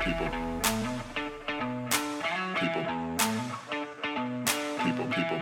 people, people, people, people,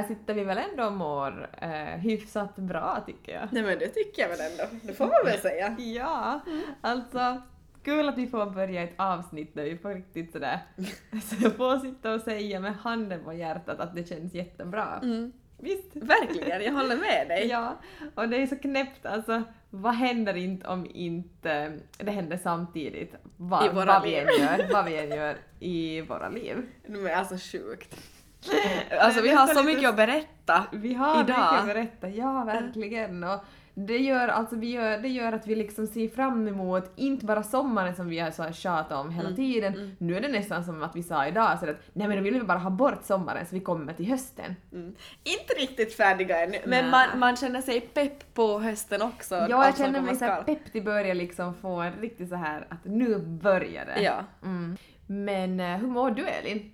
Här sitter vi väl ändå och mår eh, hyfsat bra tycker jag. Nej men det tycker jag väl ändå. Det får man väl säga. Ja, alltså kul att vi får börja ett avsnitt där vi får riktigt sådär så jag får sitta och säga med handen på hjärtat att det känns jättebra. Mm. Visst? Verkligen, jag håller med dig. Ja, och det är så knäppt alltså. Vad händer inte om inte det händer samtidigt? Vad, I våra vad vi liv. än gör, vad vi än gör i våra liv. De är alltså sjukt. Alltså vi har så mycket att berätta. Vi har Idag. mycket att berätta, ja verkligen. Och det gör, alltså, vi gör, det gör att vi liksom ser fram emot, inte bara sommaren som vi har så här tjatat om hela tiden, nu är det nästan som att vi sa idag så att nej men då vill vi bara ha bort sommaren så vi kommer till hösten. Mm. Inte riktigt färdiga ännu, men man, man känner sig pepp på hösten också. Ja, jag känner mig så här pepp till börja liksom få en riktigt så här att nu börjar det. Ja. Mm. Men eh, hur mår du Elin?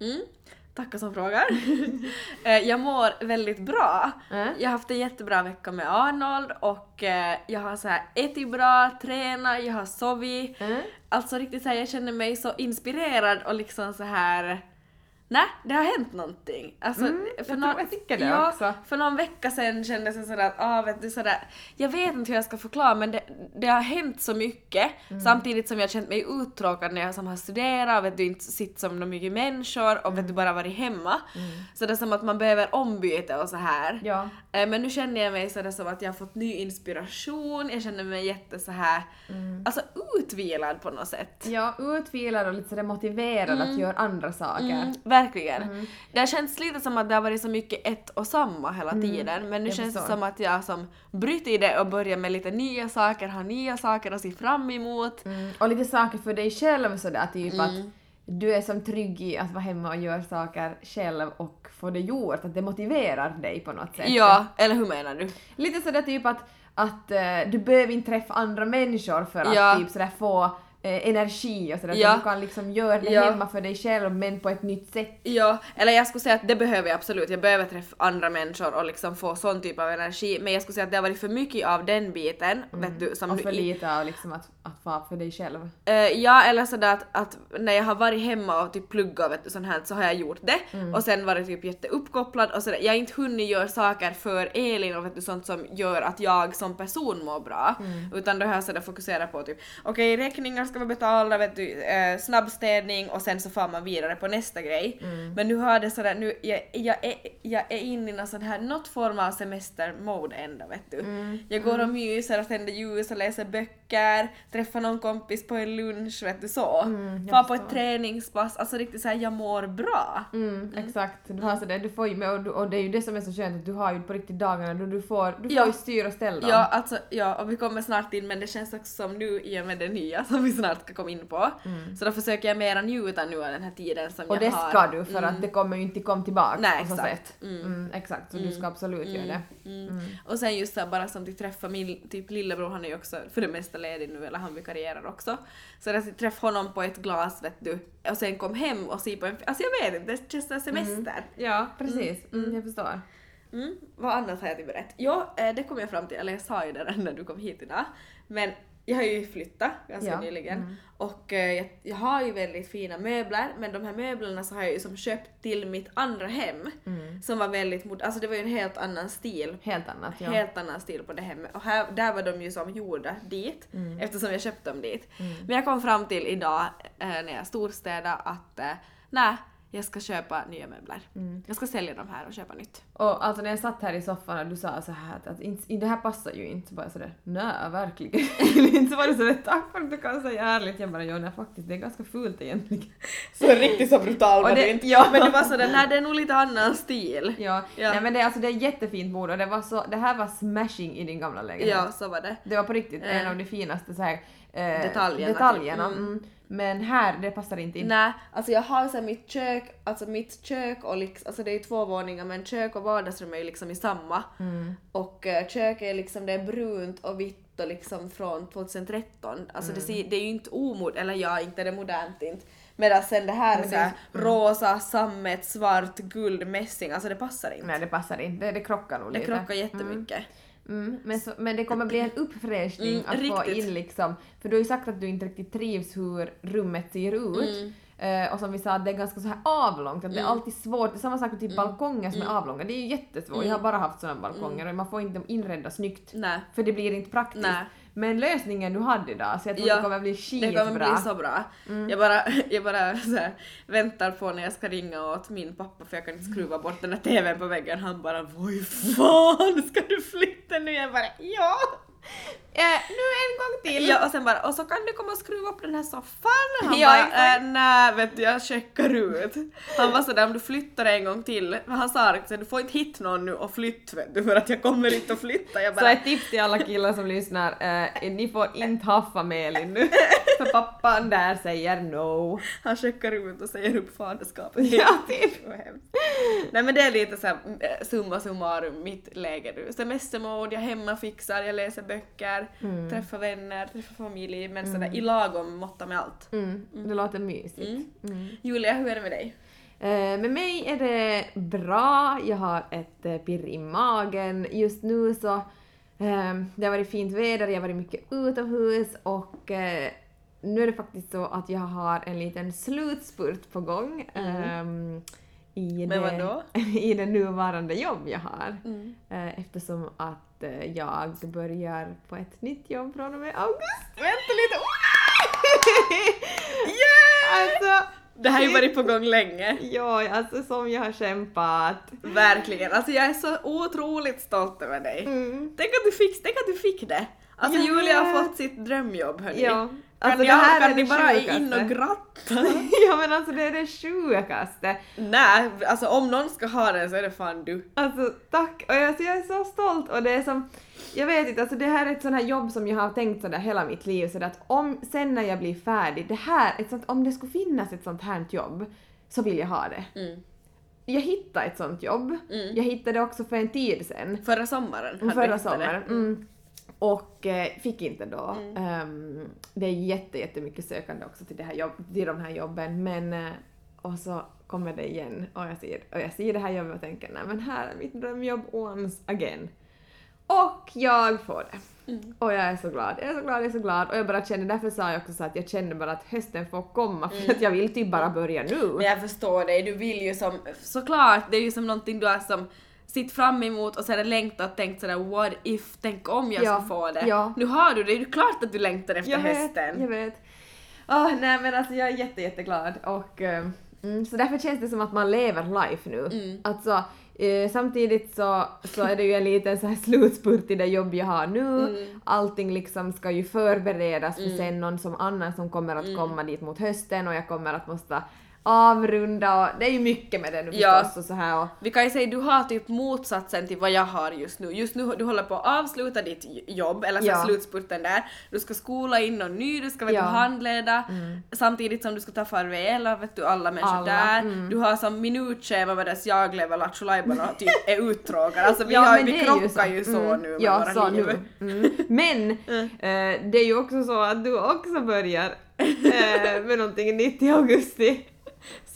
Mm. Tackar som frågar. Eh, jag mår väldigt bra. Äh? Jag har haft en jättebra vecka med Arnold och eh, jag har så här ätit bra, tränat, jag har sovit. Äh? Alltså riktigt så här, jag känner mig så inspirerad och liksom så här. Nej, det har hänt någonting. Alltså, Mm, jag tror jag tycker det ja, också. För någon vecka sedan kändes det sådär att, ah, vet du, sådär, jag vet inte hur jag ska förklara men det, det har hänt så mycket Mm. samtidigt som jag känt mig uttråkad när jag som har studerat och vet du inte sitt som de mycket människor och vet du bara varit hemma. Så det är som att man behöver ombyte och så här. Mm. Ja. Eh, Men nu känner jag mig sådär som att jag har fått ny inspiration, jag känner mig jätte så här, alltså utvilad på något sätt. Ja, utvilad och lite sådär motiverad att göra andra saker. Mm, verkligen. Det har känts lite som att det har varit så mycket ett och samma hela tiden men nu jag känns det förstår. som att jag som bryter i det och börjar med lite nya saker, har nya saker att se fram emot. Mm. Och lite saker för dig själv sådär typ Mm. att du är som trygg i att vara hemma och göra saker själv och få det gjort, att det motiverar dig på något sätt. Ja, eller hur menar du? Lite sådär typ att, att eh, du behöver inte träffa andra människor för att Ja. typ sådär få eh, energi och sådär, Ja. så du kan liksom göra det Ja. hemma för dig själv men på ett nytt sätt. Ja, eller jag skulle säga att det behöver jag absolut. Jag behöver träffa andra människor och liksom få sån typ av energi. Men jag skulle säga att det har varit för mycket av den biten, vet du, som Och för i- lite av liksom att, att vara för dig själv. Eh, ja, eller sådär att, att när jag har varit hemma och typ pluggat du, sånt här så har jag gjort det Mm. och sen varit typ jätteuppkopplad och sådär. Jag har inte hunnit göra saker för Elin och vet du, sånt som gör att jag som person mår bra. Mm. Utan då har jag sådär fokuserat på typ okej räkningar ska vi betala, vet du, eh, snabbstädning och sen så får man vidare på nästa grej. Mm. Men nu har det sådär, nu, jag, jag, är, jag är inne i någon sån här, något form av semestermode ändå vet du. Mm. Jag går och myser och tänder ljus och läser böcker, träffar någon kompis på en lunch, vet du så. Mm, jag Far på ett träningspass, alltså riktigt såhär jag mår bra. Mm, Exakt, du har sådär, du får ju med, och, du, och det är ju det som är så skönt att du har ju på riktigt dagarna då du får, du får Ja. ju styra och ställa. Ja, alltså, ja, och vi kommer snart in men det känns också som nu i och med det nya som vi snart ska komma in på. Så då försöker jag mera njuta nu av den här tiden som Mm. och jag det har. ska du för Mm. att det kommer ju inte komma tillbaka Nej, på så exakt. sätt. Mm. Mm, exakt, så du ska absolut göra det. Mm. Och sen just så här, bara som att träffa min typ lillebror, han är ju också för det mesta ledig nu, eller han vikarierar också. Så att träffa honom på ett glas vet du, och sen kom hem och se på en Alltså jag vet inte, det känns som semester. Ja, precis. Mm, jag förstår. Mm. Vad annat har jag till berätt? Jo, eh, det kom jag fram till, eller jag sa ju det när du kom hit idag. Men jag har ju flyttat ganska Ja, nyligen mm. och eh, jag, jag har ju väldigt fina möbler men de här möblerna så har jag ju som köpt till mitt andra hem Mm. som var väldigt, mod- alltså det var ju en helt annan stil Helt annat, ja. helt annan stil på det hemmet och här, där var de ju som gjorda dit Mm. eftersom jag köpte dem dit. Men jag kom fram till idag eh, när jag storstädade att eh, nej, jag ska köpa nya möbler. Mm. Jag ska sälja dem här och köpa nytt. Och alltså när jag satt här i soffan och du sa så här att, att inte, det här passar ju inte, så bara sådär nej verkligen inte. Så var det sådär tack för att du kan säga ärligt. Jag bara jo nej faktiskt det är ganska fult egentligen. Så riktigt så brutal var du inte. Ja. Men du var sådär, nej det är nog lite annan stil. Ja, Ja. Nej, men det, är alltså, det är ett jättefint bord och det, var så, det här var smashing i din gamla lägenhet. Ja, så var det. Det var på riktigt en Eh. av de finaste så här, eh, Detaljerna, detaljerna. typ. Mm. Mm. Men här, det passar inte in. Nej, alltså jag har så mitt kök, alltså mitt kök och liksom, alltså det är två våningar men kök och vardagsrum är ju liksom i samma. Mm. Och uh, köket är liksom, det är brunt och vitt och liksom från 2013. Alltså det, Mm. ser, det är ju inte omodernt, eller ja, inte är det modernt inte. Medan sen det här är Men så det är- här, rosa, sammet, svart, guld, mässing, alltså det passar inte. Nej, det passar inte. Det, det krockar nog det lite. krockar jättemycket. Mm, men, så, men det kommer bli en uppfräschning Mm, att få riktigt. in liksom, för du har ju sagt att du inte riktigt trivs hur rummet ser ut. Mm. Eh, och som vi sa, det är ganska så här avlångt, att det är alltid svårt. Det är samma sak med typ Mm. balkonger som är avlånga, det är ju jättesvårt. Jag har bara haft sådana balkonger och man får inte dem inredda snyggt. Nej. För det blir inte praktiskt. Nej. Men lösningen du hade idag, så jag tror Ja, det kommer bli Det skitbra. kommer bli så bra. Mm. Jag bara, jag bara så här, väntar på när jag ska ringa åt min pappa för jag kan inte skruva bort den där TVn på väggen. Han bara Oj fan ska du flytta nu? Jag bara ja! Eh, nu en gång till! ja! Och sen bara och så kan du komma och skruva upp den här soffan. Han Ja, bara äh, nej vet du jag checkar ut. Han var sådär om du flyttar en gång till. Han sa att du får inte hit någon nu och flytt vet du för att jag kommer inte att flytta. Jag Så bara ett tips till alla killar som lyssnar, eh, ni får inte haffa med Elin nu. För pappan där säger no. Han checkar ut och säger upp faderskapet. Ja, typ. Hemskt. Nej men det är lite såhär eh, summa summarum mitt läge nu. Semestermode, jag hemmafixar, jag läser böcker, Mm. träffar vänner, träffar familj men sådär i lagom måtta med allt. Mm, det låter mysigt. Mm. Mm. Julia, hur är det med dig? Eh, med mig är det bra, jag har ett eh, pirr i magen. Just nu så eh, det har varit fint väder, jag har varit mycket utomhus och nu är det faktiskt så att jag har en liten slutspurt på gång. ehm, i, det? I det nuvarande jobb jag har. Mm. Eftersom att eh, jag börjar på ett nytt jobb från och med august. Vänta lite! Alltså, Det här har ju varit på gång länge. ja, alltså som jag har kämpat. Verkligen. Alltså jag är så otroligt stolt över dig. Mm. Tänk att du fick, tänk att du fick det. Alltså Jag Julia har fått sitt drömjobb hörni. Ja, Kan, alltså ni, det här kan är ni det bara sjukaste. in och gratta? ja men alltså det är det sjukaste. Nej, alltså om någon ska ha den så är det fan du. Alltså tack! Och jag, alltså, jag är så stolt och det är som, jag vet inte, alltså det här är ett sånt här jobb som jag har tänkt sådär hela mitt liv sådär att om, sen när jag blir färdig, det här, ett sånt, om det skulle finnas ett sånt här jobb så vill jag ha det. Mm. Jag hittade ett sånt jobb. Mm. Jag hittade det också för en tid sedan. Förra sommaren Förra sommaren. det. Mm. Och eh, fick inte då. Mm. Ehm, det är jätte, jättemycket sökande också till, det här jobb, till de här jobben men eh, och så kommer det igen och jag ser, och jag ser det här jobbet och tänker nej men här är mitt drömjobb once again. Och jag får det. Mm. Och jag är så glad, jag är så glad, jag är så glad. Och jag bara känner, därför sa jag också så att jag känner bara att hösten får komma för att jag vill typ bara börja nu. Mm. Men jag förstår dig, du vill ju som, såklart, det är ju som någonting du har som sitt fram emot och sen längtat och tänkt sådär what if, tänk om jag Ja, ska få det. ja. Nu har du det, det är klart att du längtar efter jag vet, hösten. jag vet. Åh, nej men alltså jag är jätte, jätteglad och eh, mm, så därför känns det som att man lever life nu. Mm. Alltså eh, samtidigt så, så är det ju en liten så här slutspurt i det jobb jag har nu. Mm. Allting liksom ska ju förberedas för Mm. sen någon som annan som kommer att Mm. komma dit mot hösten och jag kommer att måste avrunda och det är ju mycket med det nu Ja. förstås och så här och Vi kan ju säga du har typ motsatsen till vad jag har just nu. Just nu du håller på att avsluta ditt jobb, eller så Ja. slutspurten där. Du ska skola in någon ny, du ska vet, Ja. du, handleda, Mm. samtidigt som du ska ta farväl av vet du, alla människor Alla, där. mm. Du har som minutschema medan jag lever Lattjo och typ är uttråkad. Alltså vi, Ja, har, vi krockar ju ju så. så, Mm. nu med ja, våra så liv. Nu. Mm. Men eh, det är ju också så att du också börjar eh, med någonting nytt i augusti.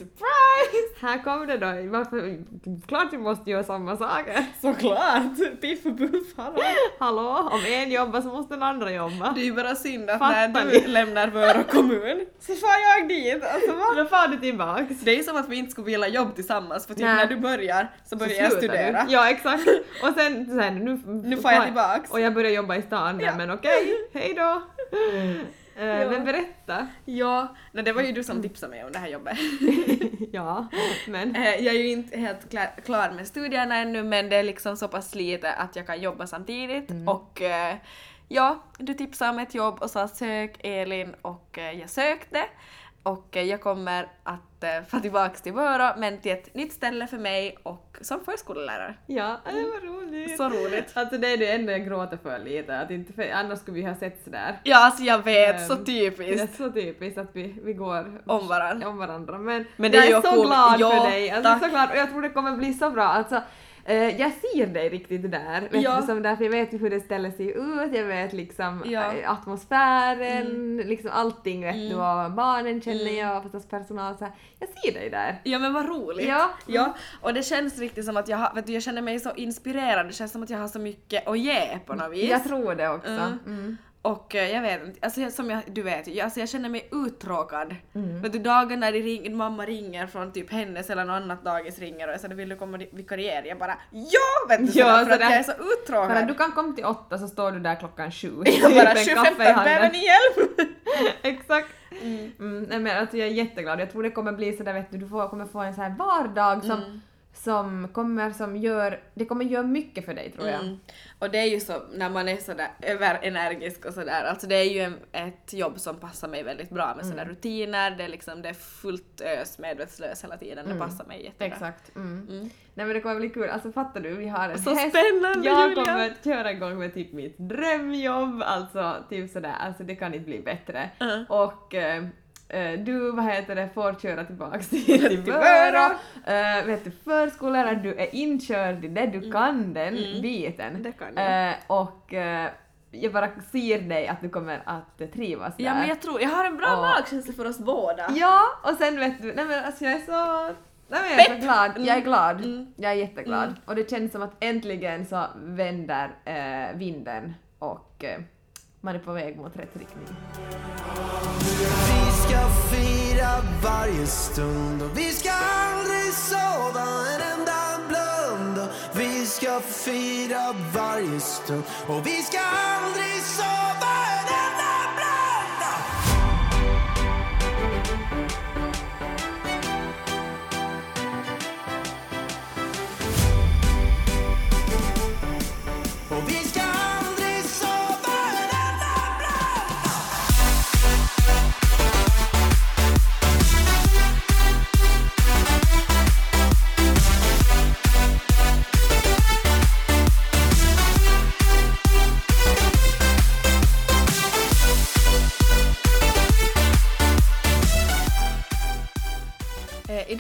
Surprise! Här kom det då. Varför? Klart vi måste göra samma saker. Såklart! Piff och Puff, hallå! Hallå, om en jobbar så måste den andra jobba. Det är ju bara synd att Fattar när du ni? lämnar Vörå kommun så far jag dit. Alltså va? Då far du tillbaks. Det är ju som att vi inte skulle vilja jobba tillsammans för typ Nej. när du börjar så Så börjar jag slutar studera. Du. Ja exakt. Och sen, sen nu, Nu får jag tillbaks. Och jag börjar jobba i stan Ja. men okej, hej då. Eh, Ja. Men berätta. Ja, nej, det var ju du som tipsade mig om det här jobbet. ja, men. Eh, Jag är ju inte helt klar, klar med studierna ännu men det är liksom så pass lite att jag kan jobba samtidigt och eh, ja, du tipsade om ett jobb och sa sök Elin och jag sökte och eh, jag kommer att eh, få tillbaks till Vörå men till ett nytt ställe för mig och som förskollärare. Ja, det var roligt. Så roligt. Alltså det är det enda jag gråter för lite, att inte för, annars skulle vi ha sett sådär. Ja, alltså jag vet, så Ehm, Det är typiskt. så typiskt att vi, vi går Om varann. om varandra. Men, Men det jag är är, ju så cool. glad Ja, för dig. Alltså, tack. så glad. Och jag tror det kommer bli så bra. Alltså, eh, jag ser dig riktigt där. Vet Ja. du, som därför jag vet ju hur det ställer sig ut, jag vet liksom Ja. eh, atmosfären, liksom allting vet du och barnen känner Mm. jag och förstås personal så här. Jag ser dig där. Ja men vad roligt. Ja. ja. Och det känns riktigt som att jag, har, vet du, jag känner mig så inspirerad, det känns som att jag har så mycket att ge på något vis. Jag tror det också. Mm. Mm. Och eh, jag vet inte, alltså som jag, du vet jag, alltså jag känner mig uttråkad. Mm. Vet du dagen när ring, mamma ringer från typ hennes eller något annat dagis ringer och jag säger vill du komma och vikariera? Jag bara ja! Vet du, Ja, sådär, för att sådär. jag är så uttråkad. Att du kan komma till åtta så står du där klockan sju. jag bara Med 25 kaffe i handen. behöver ni hjälp? Exakt. Mm. nej, men alltså jag är jätteglad. Jag tror det kommer bli så där vet du, du får, kommer få en så här vardag som, Mm. Som kommer som gör, det kommer göra mycket för dig tror jag. Mm. Och det är ju så när man är sådär överenergisk och sådär, alltså det är ju en, ett jobb som passar mig väldigt bra med Mm. sådär rutiner, det är liksom det är fullt ös medvetslös hela tiden, det passar mig jättebra. Exakt. Mm. Mm. Nej men det kommer bli kul. Alltså fattar du, vi har en Så häst. spännande Jag Julia! kommer köra igång med typ mitt drömjobb, alltså typ sådär, alltså det kan inte bli bättre. Mm. Och eh, du, vad heter det, får köra tillbaks till, till. Vörå. Uh, vet du, förskollärare, du är inkörd i det, du kan den Mm. biten. Det kan jag. Eh, och eh, jag bara ser dig att du kommer att eh, trivas där. Ja men jag tror, jag har en bra Och- magkänsla för oss båda. Ja, och sen vet du, nej men alltså jag är så Nej, men jag är så glad. Jag är Mm. glad. Mm. Jag är jätteglad. Mm. Och det känns som att äntligen så vänder eh, vinden och eh, man är på väg mot rätt riktning. Vi ska fira varje stund och vi ska aldrig sova en enda blund. Och vi ska fira varje stund och vi ska aldrig sova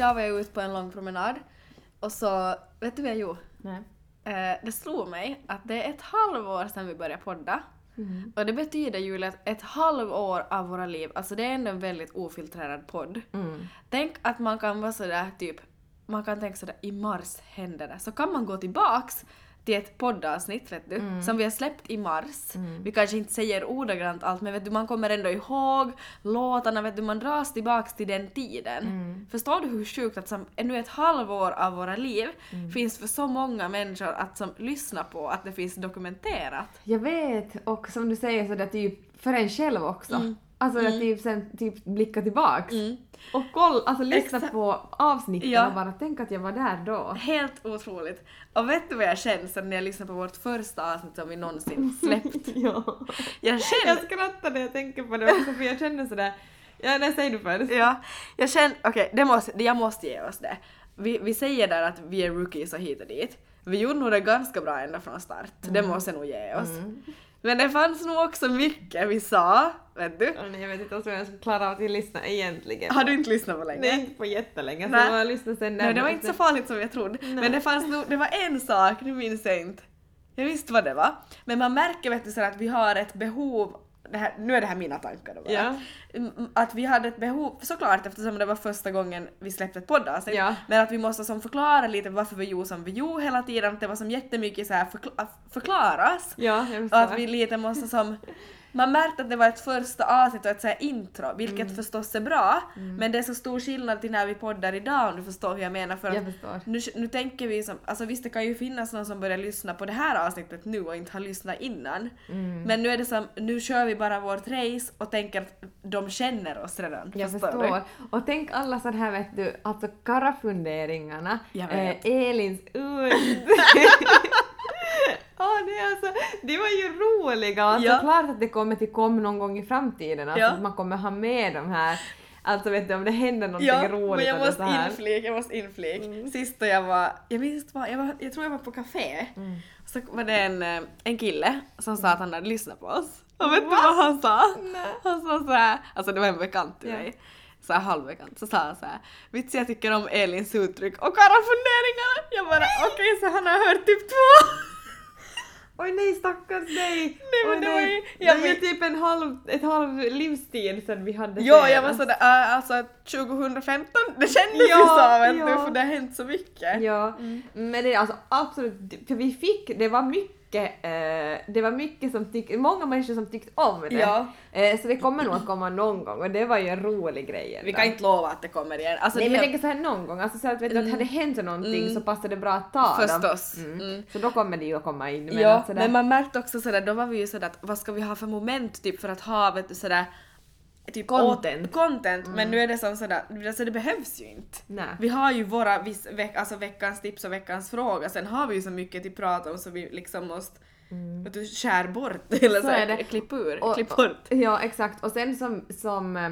idag var jag ute på en lång promenad och så, vet du vad jag gjorde? Nej. Eh, det slog mig att det är ett halvår sedan vi började podda. Och det betyder ju att ett halvår av våra liv, alltså det är ändå en väldigt ofiltrerad podd. Mm. Tänk att man kan vara sådär typ, man kan tänka sådär i mars hände det. Så kan man gå tillbaks till ett poddavsnitt vet du, som vi har släppt i mars. Vi kanske inte säger ordagrant allt men vet du, man kommer ändå ihåg låtarna, vet du, man dras tillbaks till den tiden. Förstår du hur sjukt att som ännu ett halvår av våra liv finns för så många människor att som lyssna på, att det finns dokumenterat. Jag vet, och som du säger så där typ för en själv också. Mm. Alltså att typ sen typ blicka tillbaks. Mm. Och koll, alltså lyssna Exakt. på avsnitten Ja. och bara tänk att jag var där då. Helt otroligt. Och vet du vad jag känner sen när jag lyssnade på vårt första avsnitt som vi någonsin släppt? ja. Jag känner Jag skrattar när jag tänker på det också för jag känner sådär, ja nej säg du först. Ja, jag känner, okej, det måste, jag måste ge oss det. Vi, vi säger där att vi är rookies och hit och dit. Vi gjorde nog det ganska bra ända från start, det måste jag nog ge oss. Men det fanns nog också mycket vi sa, vet du. Ja, nej, Jag vet inte ens om jag ska klara av att lyssna egentligen. Har du inte lyssnat på länge? Nej, inte på jättelänge. Så Nej. jag lyssnar sen Nej, det var inte så farligt som jag trodde. Men det fanns nog, det var en sak, nu minns jag inte. Jag visste vad det var. Men man märker vet du så att vi har ett behov det här, nu är det här mina tankar då bara. Ja. Mm, Att vi hade ett behov, såklart eftersom det var första gången vi släppte ett poddavsnitt, Ja. men att vi måste som förklara lite varför vi gjorde som vi gjorde hela tiden, att det var som jättemycket så här förkla- förklaras. Ja, Och att vi lite måste som man märkte att det var ett första avsnitt och ett så här intro, vilket Mm. förstås är bra, men det är så stor skillnad till när vi poddar idag om du förstår hur jag menar. För Jag förstår. nu, nu tänker vi som, alltså visst det kan ju finnas någon som börjar lyssna på det här avsnittet nu och inte har lyssnat innan. Mm. Men nu är det som, nu kör vi bara vårt race och tänker att de känner oss redan. Jag förstår förstår. Och tänk alla sådana här vet du, alltså karafunderingarna. Eh, Elins ut. Åh, det, är alltså, det var ju roliga. Alltså, Ja. Klart att det kommer till kom någon gång i framtiden. Alltså, Ja. att man kommer ha med de här. Alltså vet du om det händer någonting Ja, roligt men jag eller måste så här. inflik, jag måste inflik. Sist då jag var, jag minns vad, jag, var, jag tror jag var på café. Mm. Så var det en, eh, en kille som sa att han hade lyssnat på oss. Och vet du vad han sa? Han sa såhär, alltså det var en bekant till mig. Så här halvbekant, så sa han såhär Vits jag tycker om Elins uttryck och karafunderingar. Jag bara okej så han har hört typ två. Oj nej stackars dig! Nej, men Oj, det var ju- Det jag var ju vet- typ en halv, ett halv livstid sedan vi hade Jo, jag var sådär, äh, alltså 2015, det kändes Ja, ju så vet du ja. för det har hänt så mycket. Ja, men det är alltså absolut, för vi fick, det var mycket, eh, det var mycket som tyck, många människor som tyckte om det. Ja. Eh, så det kommer nog att komma någon gång och det var ju en rolig grej. ändå. Vi kan inte lova att det kommer igen. Alltså, Nej men jag tänker såhär någon gång, alltså så att, vet du, att hade det hänt någonting så passar det bra att ta dem. Förstås. Mm. Mm. Så då kommer det ju att komma in. Men ja, sådär, men man märkte också sådär, då var vi ju sådär att vad ska vi ha för moment typ för att ha vet du sådär typ Content. content men nu är det som sådär, alltså det behövs ju inte. Nej. Vi har ju våra viss, veck, alltså veckans tips och veckans fråga, sen har vi ju så mycket till prat om så vi liksom måste vet du, skär bort eller Så så, är det. klipp ur, Och- klipp bort. Ja exakt och sen som, som, eh,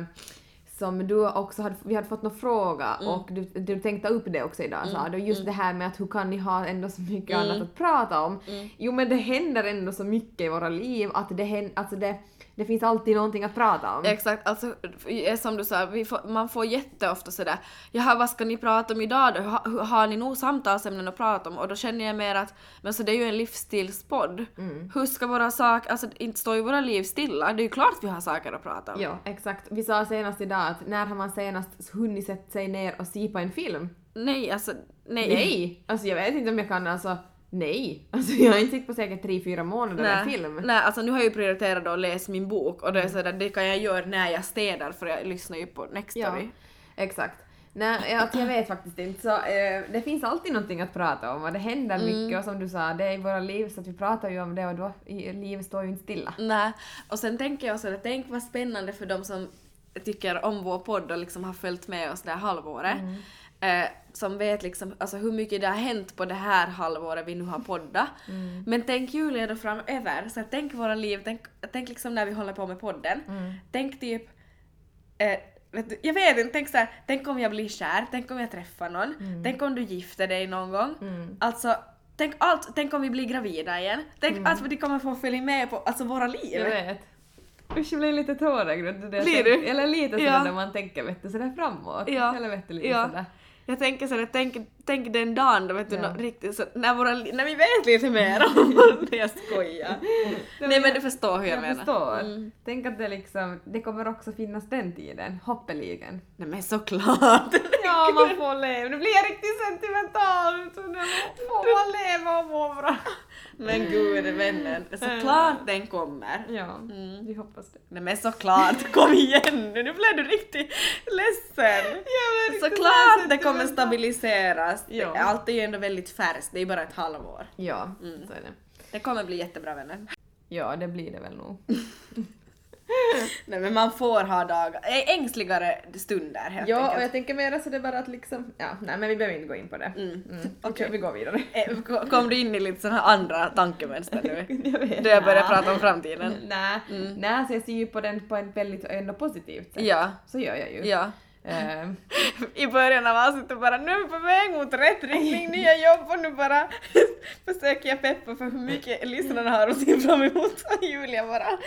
som du också hade, vi hade fått någon fråga Mm. och du, du tänkte upp det också idag sa du, just det här med att hur kan ni ha ändå så mycket annat att prata om? Mm. Jo men det händer ändå så mycket i våra liv att det, hän- alltså det, det finns alltid någonting att prata om. Exakt, alltså eh, som du sa, får, man får jätteofta sådär ”Jaha, vad ska ni prata om idag då? Har, har ni nog samtalsämnen att prata om?” och då känner jag mer att men så det är ju en livsstilspodd. Mm. Hur ska våra saker, alltså inte står ju våra liv stilla, det är ju klart vi har saker att prata om. Ja, exakt. Vi sa senast idag att när har man senast hunnit sätta sig ner och se på en film? Nej, alltså nej. Nej! Alltså jag vet inte om jag kan alltså, nej. Alltså jag har inte sett på säkert tre fyra månader en Nej, film. nej, alltså nu har jag ju prioriterat att läsa min bok och det Mm. är sådär, det kan jag göra när jag städar för jag lyssnar ju på Next Ja, Story. exakt. Nej, alltså jag vet faktiskt inte. Så, eh, det finns alltid någonting att prata om och det händer Mm. mycket och som du sa, det är i våra liv så att vi pratar ju om det och då, i, livet står ju inte stilla. Nej, och sen tänker jag så att tänk vad spännande för de som tycker om vår podd och liksom har följt med oss det här halvåret. Eh, som vet liksom alltså hur mycket det har hänt på det här halvåret vi nu har poddat. Men tänk Julia då framöver, så att tänk våra liv, tänk, tänk liksom när vi håller på med podden. Tänk typ eh, vet du, jag vet inte, tänk såhär, tänk om jag blir kär, tänk om jag träffar någon, tänk om du gifter dig någon gång. Alltså, tänk allt, tänk om vi blir gravida igen, tänk allt vad de kommer få följa med på, alltså våra liv. Jag vet. Usch, jag blir lite tårögd. Blir du? Eller lite sådär Ja. när man tänker vet du, sådär framåt. Ja. Eller vet du, lite Ja. sådär. Jag tänker så här, jag tänk, tänk den dagen då vet du, Ja. nå- riktigt så, när, våra, när vi vet lite mer om det, jag skojar. Nej men du förstår hur jag, Jag menar. förstår. Mm. Tänk att det liksom, det kommer också finnas den tiden, hoppeligen. Nej men såklart. Ja, man får leva. Nu blir jag riktigt sentimental. Så nu får man leva och må bra. men gode vännen, såklart den kommer. Ja, Mm. vi hoppas det. Nej men såklart, kom igen nu, nu blev du riktigt ledsen. Såklart det kommer vänta. Stabiliseras. Ja. Det- Allt är ju ändå väldigt färskt, det är bara ett halvår. Ja, Mm. så är det. Det kommer bli jättebra vänner. Ja, det blir det väl nog. Nej men man får ha dagar, ängsligare stunder helt Ja, och enkelt. jag tänker mera så det är bara att liksom, ja, nej men vi behöver inte gå in på det. Mm. Mm. Okej, vi går vidare. Ko- Kom du in i lite sådana andra tankemönster nu? jag vet. Då jag börjar Ja. prata om framtiden. Nej, Mm. nej, så jag ser ju på den på ett väldigt ändå positivt sätt. Ja, Så gör jag ju. ja. Ehm, I början av avsnittet bara nu är vi på väg mot rätt riktning, nya jobb. Och nu bara försöker jag peppa för hur mycket lyssnarna har att se fram emot. Julia bara...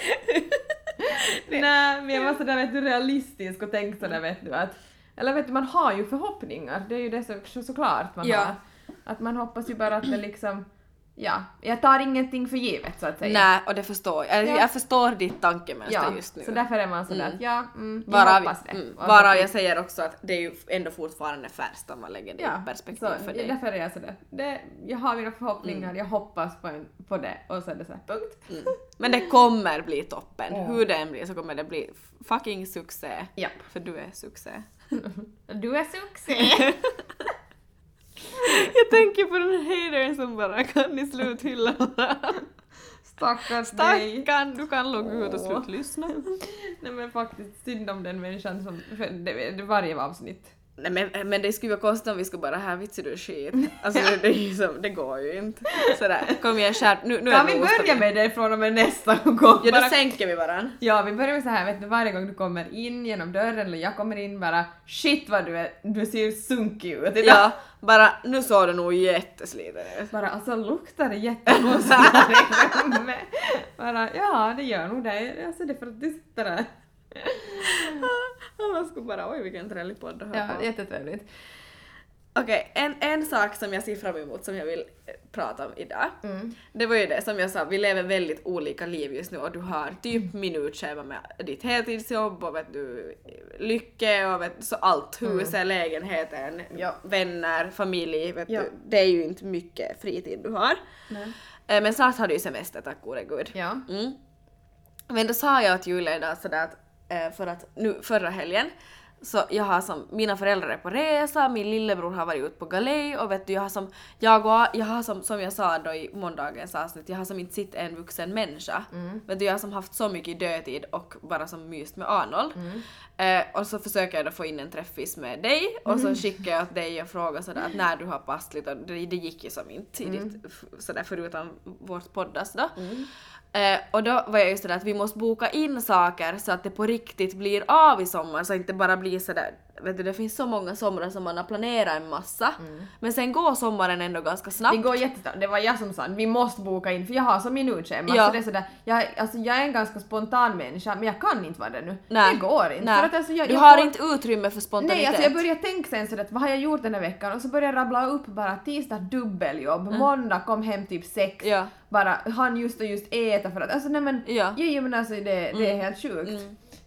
Nej, men jag var sådär vet du realistisk och tänkte sådär vet du att eller vet du, man har ju förhoppningar, det är ju det så, så, såklart man Ja. har. Att man hoppas ju bara att det liksom ja, jag tar ingenting för givet så att säga. Nej, och det förstår jag. Ja. Jag förstår ditt tankemönster ja, just nu. så därför är man sådär Mm. att ja, mm, jag Bara, hoppas det. mm, bara jag säger också att det är ju ändå fortfarande färskt om man lägger det Ja, i perspektiv så, för dig. därför är jag sådär. Det, jag har mina förhoppningar, Mm. jag hoppas på, en, på det och så är det såhär punkt. Men det kommer bli toppen. Ja. Hur det än blir så kommer det bli fucking succé. Japp. För du är succé. Du är succé! Jag tänker på den hatern som bara kan i slut hylla Stackars dig. Stackarn, du kan logga ut och sluta lyssna. Nej men faktiskt synd om den människan som, för det, det varje avsnitt. Nej men, men det skulle vara konstigt om vi skulle bara här vitsar du skit. Alltså det, är ju som, det går ju inte. Sådär, kom igen skärp nu, nu Kan är vi börja med det från och med nästa gång? Ja Bara- då sänker vi varann. Ja, vi börjar med så här, vet du, varje gång du kommer in genom dörren eller jag kommer in bara shit vad du är, du ser sunkig ut idag. Ja, bara nu såg du nog jättesliten ut. Bara alltså luktar det jättekonstigt. Bara ja, det gör nog det. Alltså det är för att du sitter där. Alla skulle bara oj vilken trevlig podd att höra Ja, jättetrevligt. Okej, en, en sak som jag ser fram emot som jag vill eh, prata om idag. Mm. Det var ju det som jag sa, vi lever väldigt olika liv just nu och du har typ minutschema med ditt heltidsjobb och vet du, lycka och vet, så allt, huset, lägenheten, Ja. vänner, familj, vet Ja. du, det är ju inte mycket fritid du har. Nej. Eh, Men snart har du ju semester tack gode gud. Ja. Mm. Men då sa jag till Julia idag sådär att, eh, för att nu förra helgen så jag har som, mina föräldrar är på resa, min lillebror har varit ute på galej och vet du jag har som, jag och, jag har som, som jag sa då i måndagens avsnitt, jag har som inte sett en vuxen människa. Vet du jag har som haft så mycket dödtid och bara som myst med Arnold. Eh, och så försöker jag då få in en träffis med dig och så skickar jag åt dig och frågar sådär att när du har passligt och det, det gick ju som inte i ditt, f- sådär förutom vårt poddas då. Eh, och då var jag just sådär att vi måste boka in saker så att det på riktigt blir av i sommar så att det inte bara blir sådär, vet du det finns så många somrar som man har planerat en massa men sen går sommaren ändå ganska snabbt. Det går jättesnabbt. Det var jag som sa vi måste boka in för jag har så minutschema. Ja. Så det är sådär, jag, alltså, jag är en ganska spontan människa men jag kan inte vara det nu. Nej. Det går inte. Nej. För att, alltså, jag, du jag har får- inte utrymme för spontanitet. Nej, alltså jag börjar tänka sen sådär vad har jag gjort den här veckan och så börjar jag rabbla upp bara tisdag dubbeljobb, måndag kom hem typ sex, Mm. Ja. bara han just och just äta för att alltså nej men, Ja. ja. ja men alltså det, det är helt sjukt.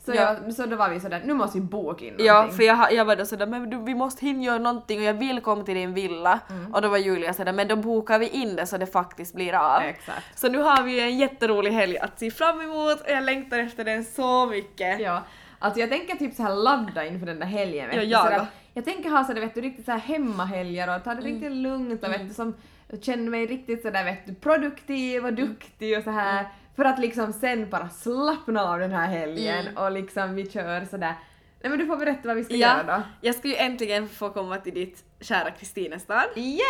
Så, Ja. jag, så då var vi sådär, nu måste vi boka in Ja, någonting. för jag, jag var då sådär men du, vi måste hinna göra någonting och jag vill komma till din villa. Mm. Och då var Julia sådär men då bokar vi in det så det faktiskt blir av. Exakt. Så nu har vi en jätterolig helg att se fram emot och jag längtar efter den så mycket. Ja, alltså jag tänker typ så här ladda inför den där helgen. Vet Ja, jag så där, då. jag tänker ha sådär vet du riktigt så här hemmahelger och ta det Mm. riktigt lugnt och vet du som känner mig riktigt sådär vet du produktiv och Mm. duktig och så här för att liksom sen bara slappna av den här helgen Mm. och liksom vi kör sådär. Nej men du får berätta vad vi ska Ja, göra då. jag ska ju äntligen få komma till ditt kära Kristinestad. Yeah!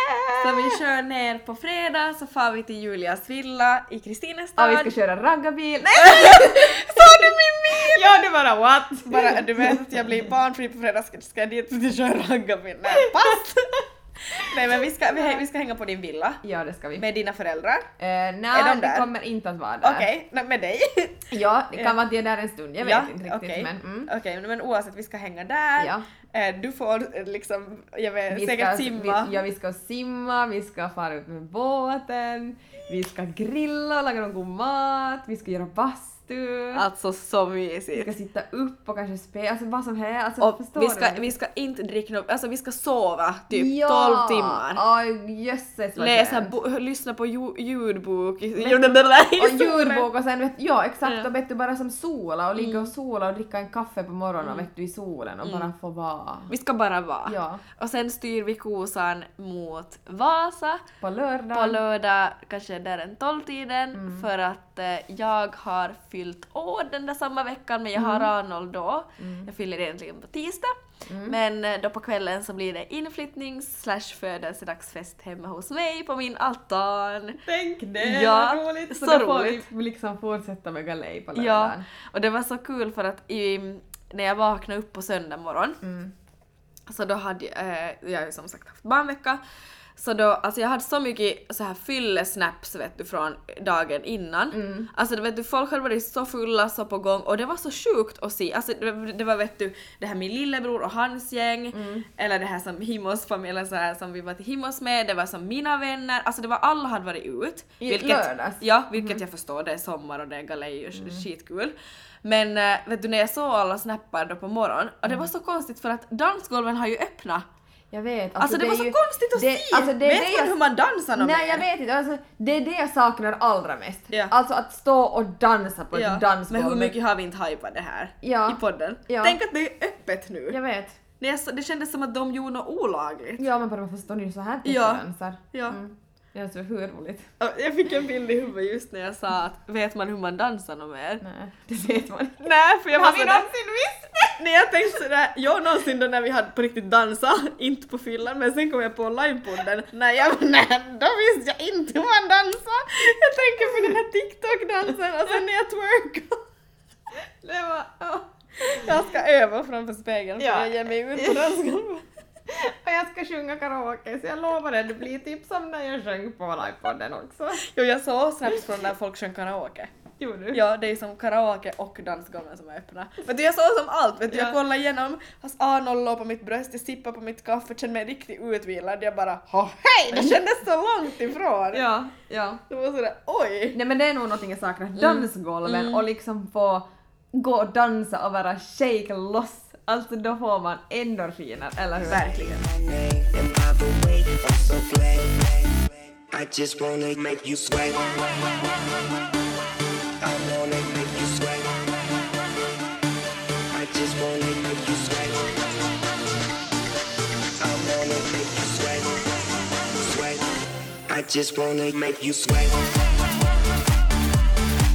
Så vi kör ner på fredag så far vi till Julias villa i Kristinestad. Ja, vi ska köra raggarbil. Nej! Sa du min bil? ja, det bara what? Bara du vet att jag blir barnfri på fredag ska, ska jag dit och köra raggarbil. Nej, pass! Nej men vi ska, vi, vi ska hänga på din villa Ja, det ska vi. med dina föräldrar. Eh, Är nej, de det där? kommer inte att vara där. Okej, nej, med dig. Ja, det kan Ja. vara att jag är där en stund, jag vet inte riktigt okej. men... Mm. Okej, men oavsett vi ska hänga där. Ja. Eh, Du får eh, liksom, jag vet, Vi säkert ska, simma. Vi, ja, vi ska simma, vi ska fara ut med båten, vi ska grilla och laga någon god mat, vi ska göra bastu, Alltså så vi ska mysigt. sitta upp och kanske spela, alltså vad som helst. Alltså, Och förstår vi ska, du? vi ska inte dricka något, alltså vi ska sova typ ja! 12 timmar. Oj, jösses vad Läsa, bo, lyssna på ju, ljudbok. Och solen. djurbok och sen vet ja exakt Ja. och vet du bara som sola och ligga och sola och dricka en kaffe på morgonen Mm. vet du i solen och bara få vara. Vi ska bara vara. Ja, Och sen styr vi kosan mot Vasa på lördag. på lördag, kanske där en tolvtiden Mm. för att eh, jag har fyllt år den där samma veckan men jag har Mm. Arnold då. Jag fyller egentligen på tisdag. Men eh, då på kvällen så blir det inflyttnings slash födelsedagsfest hemma hos mig på min altan. Tänk det, Ja, vad roligt! Så, så då får roligt. vi liksom fortsätta med galej på Ja, lördagen. och det var så kul för att i, när jag vaknade upp på söndag morgon Mm. så då hade jag, eh, jag har ju som sagt haft barnvecka Så då, alltså jag hade så mycket så här fyllesnaps vet du från dagen innan. Mm. Alltså vet du, folk hade varit så fulla, så på gång och det var så sjukt att se. Alltså det, det var vet du, det här min lillebror och hans gäng, Mm. eller det här som Himmos-familjen så här som vi var till Himmos med, det var som mina vänner, alltså det var alla hade varit ut. I lördags? Mm. Ja, vilket jag förstår, det är sommar och det är galej och skitkul. Men äh, vet du när jag såg alla snappar då på morgonen, och Mm. det var så konstigt för att dansgolven har ju öppnat. Jag vet. Alltså, det, är var så ju- konstigt att det, se! Alltså, det vet det man jag- hur man dansar något Nej jag vet inte, alltså, det är det jag saknar allra mest. Ja. Alltså att stå och dansa på ett dansgolv. Men hur mycket har vi inte hypat det här Ja. i podden? Ja. Tänk att det är öppet nu. Jag vet. Det, är så, det kändes som att de gjorde något olagligt. Ja men bara varför står ni så här tätt Ja. och dansar? Ja. Mm. Det är så hur roligt. Jag fick en bild i huvudet just när jag sa att vet man hur man dansar något mer? Nej, det vet man inte. Nej, för jag var Har vi sådär... någonsin visst? Nej jag tänkte sådär, jag någonsin då när vi hade på riktigt dansa, inte på fyllan, men sen kom jag på livepodden, nej jag nej, då visste jag inte hur man dansar. Jag tänker på den här TikTok-dansen och sen när jag twerkade. Det var... ja. Jag ska öva framför spegeln för Ja. jag ger mig ut på dansgolvet. Och jag ska sjunga karaoke så jag lovar det, det blir typ som när jag sjöng på livepodden också. Jo jag såg snaps från när folk sjöng karaoke. Gjorde du? Ja det är som karaoke och dansgolven som är öppna. Vet du jag såg som allt, vet du jag Ja. kollade igenom, hans A0 låg på mitt bröst, jag sippade på mitt kaffe, kände mig riktigt utvilad, jag bara ha hej! Det kändes så långt ifrån! Ja, ja. Det var sådär oj! Nej men det är nog någonting jag saknar, dansgolven och liksom få gå och dansa och bara shake loss. Alltså då får man endorfiner, eller hur? Verkligen. I just wanna make you sweat.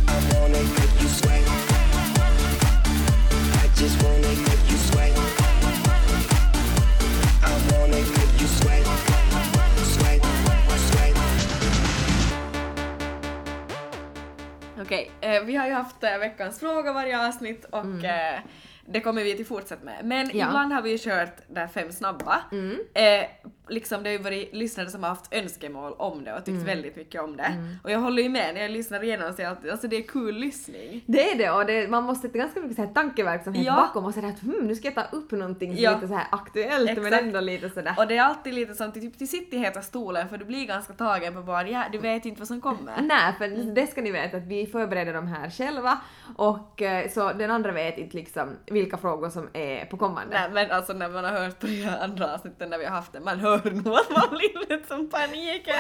I wanna make you sweat. Eh, vi har ju haft eh, veckans fråga varje avsnitt och eh, det kommer vi till fortsätta med. Men Mm. Ja. ibland har vi ju kört där fem snabba. Mm. Liksom det har ju varit lyssnare som har haft önskemål om det och Mm. tyckt väldigt mycket om det. Och jag håller ju med när jag lyssnar igenom så alltid, alltså det är kul lyssning. Det är det och det, man måste ha ganska mycket så här tankeverksamhet Ja. bakom och säga att hmm, nu ska jag ta upp någonting som Ja. lite så här aktuellt men Exakt. ändå lite sådär. Och det är alltid lite som till, typ, till sitt i heta stolen för du blir ganska tagen på bara ja, du vet inte vad som kommer. Nej, för det ska ni veta att vi förbereder de här själva och eh, så den andra vet inte liksom vilka frågor som är på kommande. Nej men alltså när man har hört på de andra avsnitten när vi har haft det, man hör nog att man blir lite som paniken.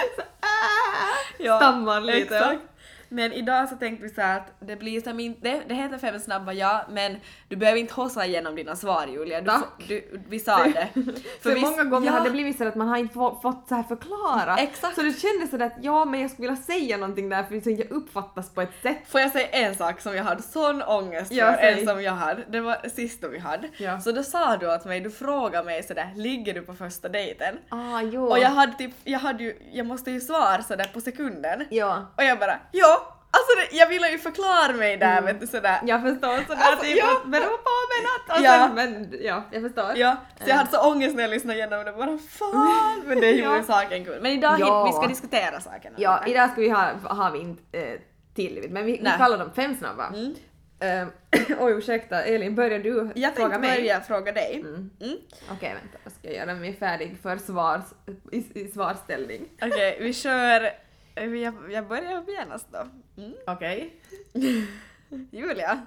Ja, Stammar lite. Exakt. Men idag så tänkte vi så att det blir som inte, det, heter fem snabba ja, men du behöver inte hossa igenom dina svar Julia. Du, du, vi sa det. För, vi- många gånger ja, har det blivit så att man har inte få, fått så här förklara. Exakt. Så det kändes sådär att ja men jag skulle vilja säga någonting där för så inte jag uppfattas på ett sätt. Får jag säga en sak som jag hade sån ångest för, en som jag hade, det var sist då vi hade. Ja. Så då sa du åt mig, du frågade mig sådär, ligger du på första dejten? Ah jo. Och jag hade typ, jag hade ju, jag måste ju svara sådär på sekunden. Ja. Och jag bara, ja! Alltså jag ville ju förklara mig där vet du sådär. Jag förstår sådär Alltså, typ ja. att bero på men att och Ja. men ja, jag förstår. Ja, så jag hade så ångest när jag lyssnade igenom det, bara fan! Men det gjorde Ja. saken kul. Men idag Ja. vi ska diskutera sakerna. Ja, idag ska vi ha, har vi inte eh, tillivit men vi, vi kallar dem fem snabba. Mm. Eh, oj ursäkta Elin, börjar du Jag fråga tänkte mig? börja fråga dig. Mm. Mm. Okej vänta, jag ska göra mig färdig för svars, i, i svarsställning. Okej, vi kör... eh, Jag, jag börjar genast då. Mm. Okej. Julia,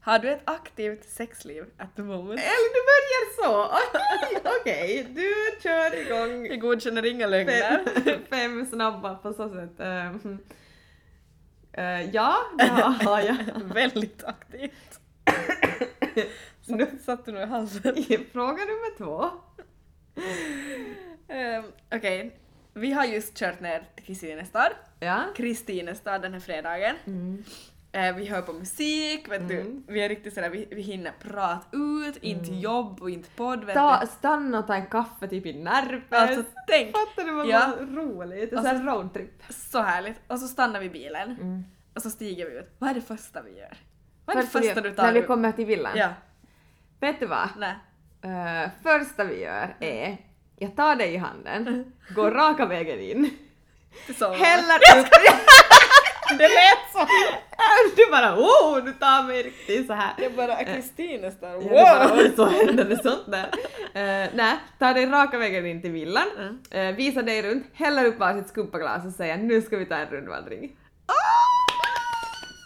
har du ett aktivt sexliv at the moment? Elin du börjar så! Okej, okej, du kör igång Jag godkänner inga lögner. fem, fem snabba på så sätt. Eh, eh, ja, det har jag. Väldigt aktivt. Nu satt du nog i halsen. Fråga nummer två. Um, Okej, vi har just kört ner till Kristinestad. Ja. Kristinestad den här fredagen. Eh, vi hör på musik, vet du. Mm. Vi är riktigt sådär, vi, vi hinner prata ut, inte jobb och inte podd, vet Ta, du. stanna och ta en kaffe typ i Närpes. Alltså tänk, Fattar du vad Ja. roligt? Alltså- såhär roadtrip. så härligt. Och så stannar vi bilen Mm. och så stiger vi ut. Vad är det första vi gör? Vad är det Första vi- du tar När vi kommer till villan. Ja, Vet du vad? nej. Eh, första vi gör är jag tar dig i handen, går raka vägen in, häller upp... Det lät så! du bara oh, du tar mig riktigt så här. Jag bara, Kristin nästan, Ja, det bara, wow! oj, så hände det sånt där. Uh, nej, tar dig raka vägen in till villan, Mm. eh, visar dig runt, häller upp varsitt skumpaglas och säger nu ska vi ta en rundvandring.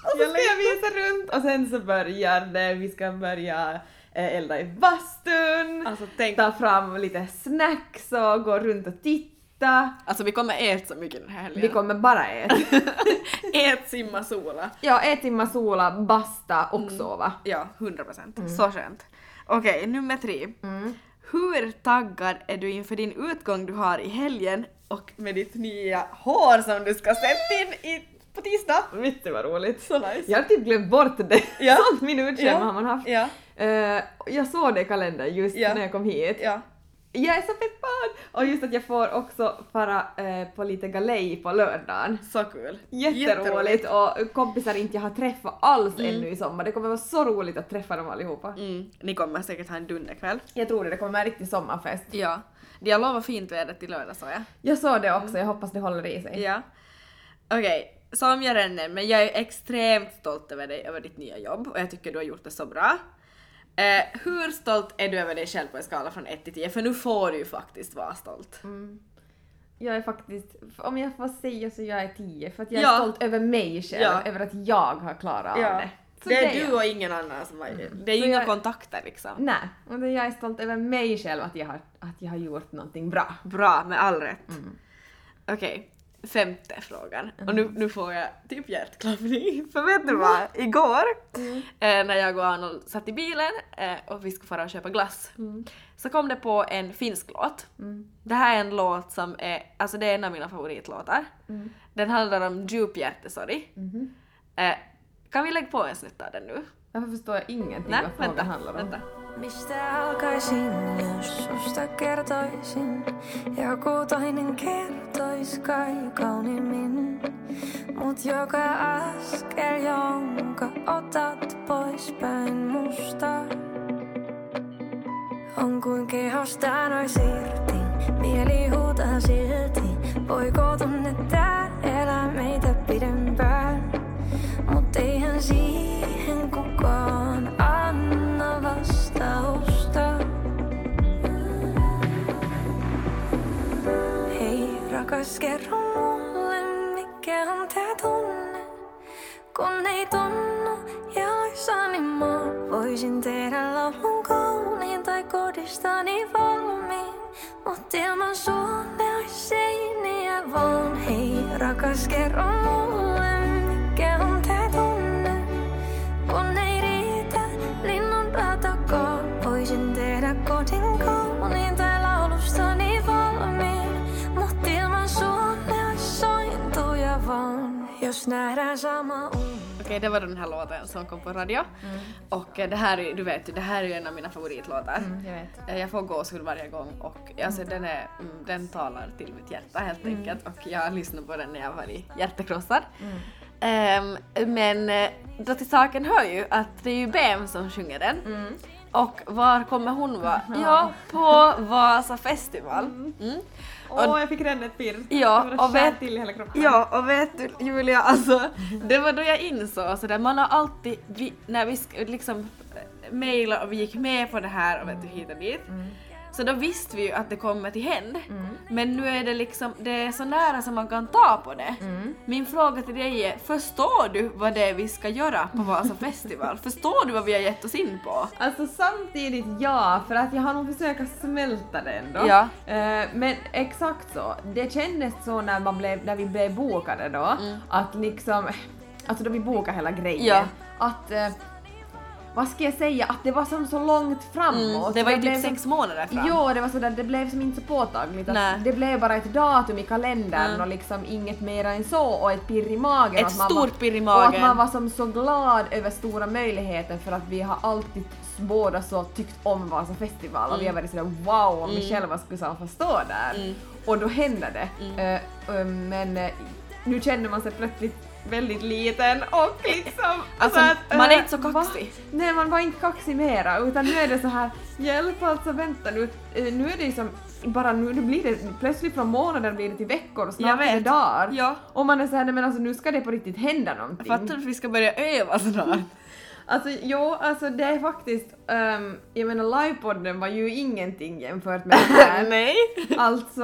Och så ska jag visa runt och sen så börjar det, vi ska börja elda i bastun, Alltså tänk, ta fram lite snacks och gå runt och titta. alltså vi kommer äta så mycket den här helgen. Vi kommer bara äta. Ät, simma, sola. Ja, ett timme sola, basta och Mm. sova. Ja, 100 procent. Så skönt. Okej, nummer tre. Mm. Hur taggad är du inför din utgång du har i helgen och med ditt nya hår som du ska sätta in i, på tisdag? Vet du vad roligt? Så nice. Jag har typ glömt bort det. Ja. Sånt minutschema har man haft. Ja. Eh, jag såg det i kalendern just Ja. när jag kom hit. Ja. Jag är så peppad! Och just att jag får också fara eh, på lite galej på lördagen. Så kul. Jätteroligt och kompisar inte jag har träffat alls ännu i sommar. Det kommer vara så roligt att träffa dem allihopa. Mm, ni kommer säkert ha en dunderkväll. Jag tror det, det kommer vara en riktig sommarfest. Ja. De har lovat fint väder till lördag så jag. Jag såg det också, jag hoppas det håller i sig. Ja. Okej, som jag redan nämnde, men jag är extremt stolt över dig, över ditt nya jobb och jag tycker du har gjort det så bra. Eh, hur stolt är du över dig själv på en skala från 1 till 10? För nu får du ju faktiskt vara stolt. Jag är faktiskt, om jag får säga så jag är 10 för att jag är Ja. stolt över mig själv, Ja. över att jag har klarat av det. Så det är jag. du och ingen annan som har Det är ju inga jag- kontakter liksom. Nej, och det- jag är stolt över mig själv att jag har, att jag har gjort någonting bra. Bra, med all rätt. Mm. Okej, femte frågan. Och nu, nu får jag typ hjärtklappning. För vet du vad? Igår Mm. eh, när jag och Arnold satt i bilen eh, och vi skulle fara och köpa glass Mm. så kom det på en finsk låt. Det här är en låt som är, alltså det är en av mina favoritlåtar. Mm. Den handlar om djup hjärtesorg. Mm-hmm. Eh, kan vi lägga på en snitt av den nu? Varför förstår jag ingenting Nej, vad frågan vänta, handlar om? vänta. Mistä alkaisin, jos susta kertoisin? Joku toinen kertois kai kauniimmin. Mut joka askel, jonka otat poispäin musta, on kuin kehostaan ois irti. Mieli huutaa silti, voiko tunne tää elää meitä pidempään? Mut eihän siihen kukaan Rakas, kerro mulle, mikä on tää tunne. Kun ei tunnu jaloissani mä voisin tehdä laulun kauniin tai kodistani valmiin. Mut ilman sua ne ois seiniä vaan. Hei rakas, kerro mulle, Jos nähdään sama uni. Okej, det var den här låten som kom på radio. Och eh, det här, är- du vet det här är ju en av mina favoritlåtar. Mm, jag vet. Eh, Jag får gåshud varje gång och alltså, den, är, mm, den talar till mitt hjärta helt enkelt och jag lyssnade på den när jag var i hjärtekrossad. Ehm, men eh, då till saken hör ju att det är ju BM som sjunger den. Och var kommer hon vara? Ja, på Vasa festival. Mm. Åh, jag fick redan ett pirr. Ja, och vet- till i hela kroppen. Ja, och vet du Julia, alltså det var då jag insåg sådär, man har alltid, vi, när vi liksom mejlade och vi gick med på det här och vet du hit och dit, så då visste vi ju att det kommer till händ. Men nu är det liksom, det är så nära som man kan ta på det. Min fråga till dig är, förstår du vad det är vi ska göra på Vasa festival? förstår du vad vi har gett oss in på? Alltså samtidigt ja, för att jag har nog försökt smälta det ändå. Ja. Eh, men exakt så. Det kändes så när, man blev, när vi blev bokade då, att liksom, alltså då vi bokade hela grejen, Ja. att eh, vad ska jag säga, att det var som så långt framåt. Mm, det var ju typ som- sex månader fram. Jo, det var sådär, det blev som inte så påtagligt. Att det blev bara ett datum i kalendern Mm. och liksom inget mer än så och ett pirr i magen. Ett stort pirr i Och att magen. man var som så glad över stora möjligheter för att vi har alltid båda så tyckt om Vasa festival och vi har varit sådär wow om vi själva skulle så få stå där. Och då hände det. Eh, eh, men eh, nu känner man sig plötsligt väldigt liten och liksom... Alltså, att, man är eh, inte så va? kaxig. Nej, man var inte kaxig mera utan nu är det så här, hjälp alltså vänta nu, Eh, nu är det ju som bara nu, nu blir det plötsligt från månader blir det till veckor och snart är det vet. dagar. Ja. Och man är såhär, nej men alltså nu ska det på riktigt hända någonting. Fattar du att vi ska börja öva snart? Alltså jo, alltså det är faktiskt, ehm, jag menar livepodden var ju ingenting jämfört med det här. Nej. Alltså,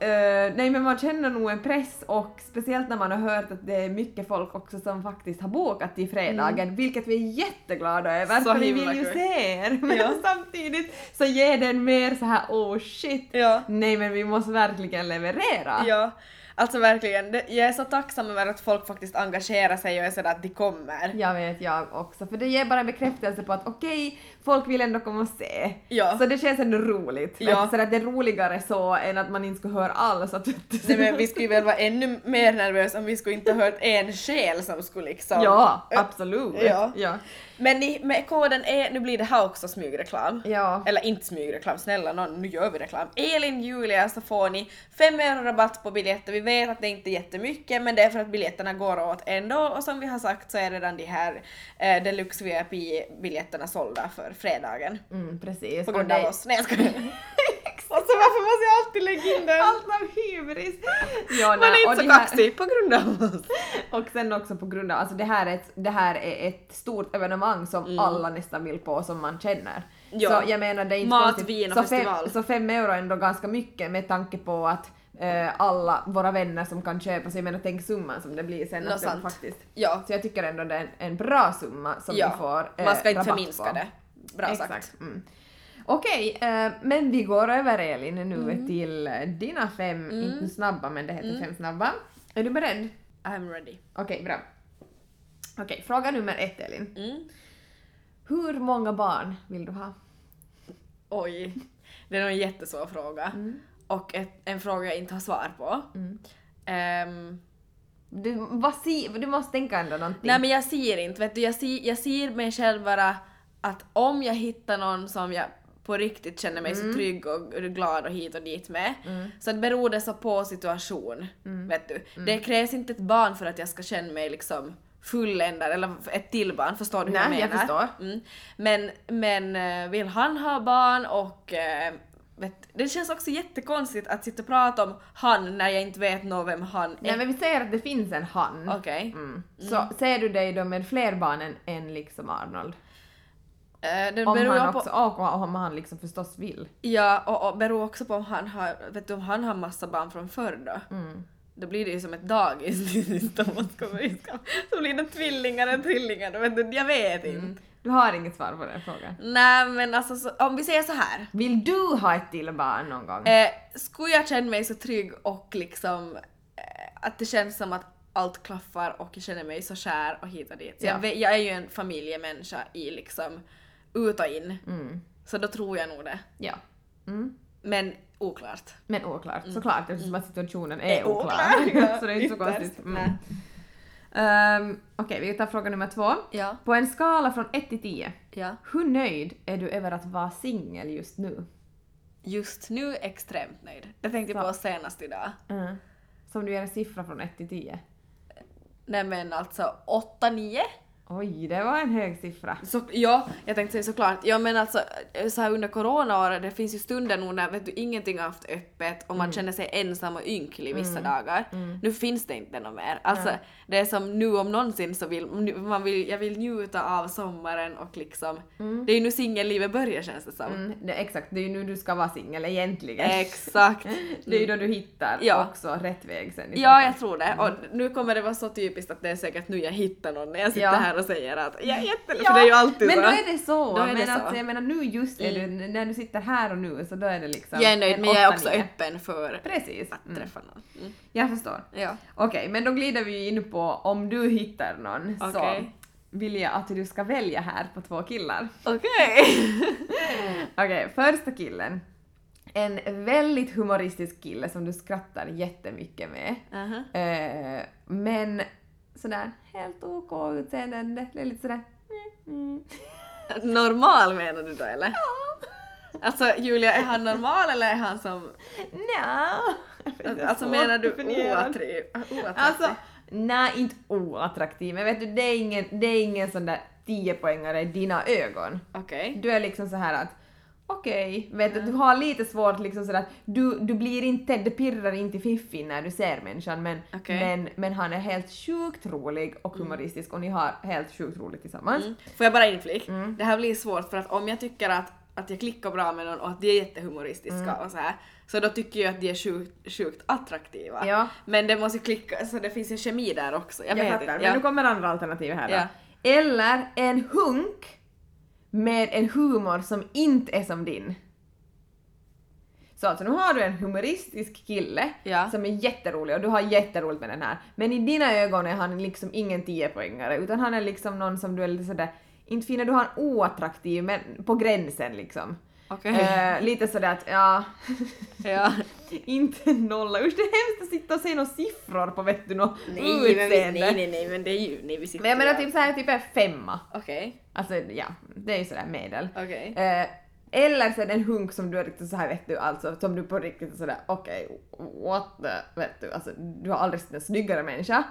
eh, nej men man känner nog en press och speciellt när man har hört att det är mycket folk också som faktiskt har bokat till fredagen, vilket vi är jätteglada över Mm. Så för vi vill ju kul. se er. Men Ja. samtidigt så ger den mer så här oh shit. Ja. Nej men vi måste verkligen leverera. Ja, alltså verkligen. Det- Jag är så tacksam över att folk faktiskt engagerar sig och är sådär att de kommer. Jag vet jag också, för det ger bara en bekräftelse på att okej, folk vill ändå komma och se. Ja. Så det känns ändå roligt. Ja. Så att det är roligare så än att man inte skulle höra alls. Att, Nej, men vi skulle väl vara ännu mer nervösa om vi skulle inte ha hört en själ som skulle liksom... Ja, absolut. Ja. ja. Men ni, med koden är, nu blir det här också smygreklam. Ja. Eller inte smygreklam, snälla någon, nu gör vi reklam. Elin Julia så får ni 5 euro rabatt på biljetter. Vi vet att det inte är jättemycket men det är för att biljetterna går åt ändå och som vi har sagt så är redan de här eh, Deluxe VIP-biljetterna sålda för fredagen. Mm, precis. På grund av oss. Nej jag skojar. Alltså varför måste jag alltid lägga in den? Allt av hybris! Ja, Man är inte så här- kaxig på grund av oss. Och sen också på grund av, alltså det här är ett, det här är ett stort evenemang som alla nästan vill på som man känner. Mm. Ja. Så jag menar det är inte Mat, vin och så festival. Fem, så fem euro är ändå ganska mycket med tanke på att eh, alla våra vänner som kan köpa, så jag menar tänk summan som det blir sen. Nå, att sant. faktiskt. Ja, Så jag tycker ändå det är en, en bra summa som ja. vi får eh, man ska inte rabatt förminska på. det. Bra Exakt. sagt. Mm. Okej, eh, men vi går över Elin nu Mm. till eh, dina fem, inte snabba men det heter fem snabba. Är du beredd? I'm ready. Okej, bra. Okej, fråga nummer ett Elin. Mm. Hur många barn vill du ha? Oj, det är nog en jättesvår fråga. Mm. Och ett, en fråga jag inte har svar på. Ehm, Du, vad si, du måste tänka ändå någonting. nej men jag ser inte, vet du, jag ser, jag ser mig själv bara att om jag hittar någon som jag på riktigt känner mig Mm. så trygg och glad och hit och dit med. Så det beror det så på situation, Mm. vet du. Det krävs inte ett barn för att jag ska känna mig liksom fulländad eller ett till barn, förstår du hur Nej, jag jag menar? förstår. Mm. Men, men eh, vill han ha barn och eh, vet, det känns också jättekonstigt att sitta och prata om han när jag inte vet nå vem han är. Nej men vi säger att det finns en han. Okej. Mm. Så ser du dig då med fler barn än, än liksom Arnold? Eh, det Om beror han på, också, och om han liksom förstås vill. ja, och, och beror också på om han har, vet du om han har massa barn från förr då? Mm. Då blir det ju som ett dagis om man ska Så blir det tvillingar och trillingar, vet du, jag vet inte. Mm. Du har inget svar på den frågan. Nej men alltså så, om vi säger så här. Vill du ha ett till barn någon gång? Eh, skulle jag känna mig så trygg och liksom eh, att det känns som att allt klaffar och jag känner mig så kär och hit och dit. Så Ja. jag, jag är ju en familjemänniska i liksom ut och in. Mm. Så då tror jag nog det. Ja. Mm. Men oklart. Men oklart, såklart eftersom att situationen är, Mm. Är oklar. oklar, så det är inte så konstigt. Mm. Ehm, Okej, vi tar fråga nummer två. Ja. På en skala från 1 till 10, Ja. hur nöjd är du över att vara singel just nu? Just nu extremt nöjd. Det tänkte jag på senast idag. Mm. Som du ger en siffra från 1 till 10. Nej men alltså 8-9? Oj, det var en hög siffra. Så, ja, jag tänkte säga såklart. Ja men alltså så här under coronaåret, det finns ju stunder nog när vet du, ingenting har haft öppet och man känner sig ensam och ynklig vissa dagar. Nu finns det inte något mer. Alltså det är som nu om någonsin så vill nu- man vill, jag vill njuta av sommaren och liksom, det är ju nu singellivet börjar känns det som. Mm, det, exakt, det är ju nu du ska vara singel egentligen. Exakt. Det är ju då du hittar Ja. också rätt väg sen. Ja, jag tror det. Och nu kommer det vara så typiskt att det är säkert nu jag hittar någon när jag sitter Ja. här och säger att jag är jätte... Ja, för det är ju alltid men så. då är det så. Är det men så. Mm. Alltså, jag menar nu just är du, när du sitter här och nu så då är det liksom jag är nöjd en men jag är också nio. öppen för Precis. att Mm. träffa någon. Mm. Jag förstår. Ja. Okej, men då glider vi in på om du hittar någon så Okej. vill jag att du ska välja här på två killar. Okej. Okej, första killen. En väldigt humoristisk kille som du skrattar jättemycket med. Aha. Eh, men sådär helt OK utseende, det är lite sådär mm. Normal menar du då eller? Ja. Alltså Julia, är han normal eller är han som... Nja. Alltså menar du oattraktiv? Alltså, nej inte oattraktiv, men vet du det är ingen, det är ingen sån där 10 poängare i dina ögon. Okej. Du är liksom så här att okej, vet du, du har lite svårt liksom sådär du, du blir inte, det pirrar inte i fiffin när du ser människan men, Okej. men, men han är helt sjukt rolig och humoristisk och ni har helt sjukt roligt tillsammans. Mm. Får jag bara inflik? Mm. Det här blir svårt för att om jag tycker att, att jag klickar bra med någon och att de är jättehumoristiska Mm. och så här så då tycker jag att de är sjukt, sjukt attraktiva. Ja. Men det måste klicka, så det finns ju kemi där också. Jag, Jag, vet fattar, inte. men Ja. nu kommer andra alternativ här då. Ja. Eller en hunk med en humor som inte är som din. Så alltså nu har du en humoristisk kille Ja. som är jätterolig och du har jätteroligt med den här. Men i dina ögon är han liksom ingen 10-poängare utan han är liksom någon som du är lite sådär, inte finner du han oattraktiv men på gränsen liksom. Okej. Eh, lite sådär att ja, ja. inte nolla. Usch det är hemskt att sitta och se några siffror på vet du något Nej, men vi, utseende. nej, nej, nej, men det är ju, nej vi sitter Men jag menar typ såhär typ en femma. Okej, Alltså ja, det är ju sådär medel. okej. Eh, eller det en hunk som du är riktigt såhär vet du, alltså som du på riktigt är sådär okej, what the, vet du, alltså du har aldrig sett en snyggare människa.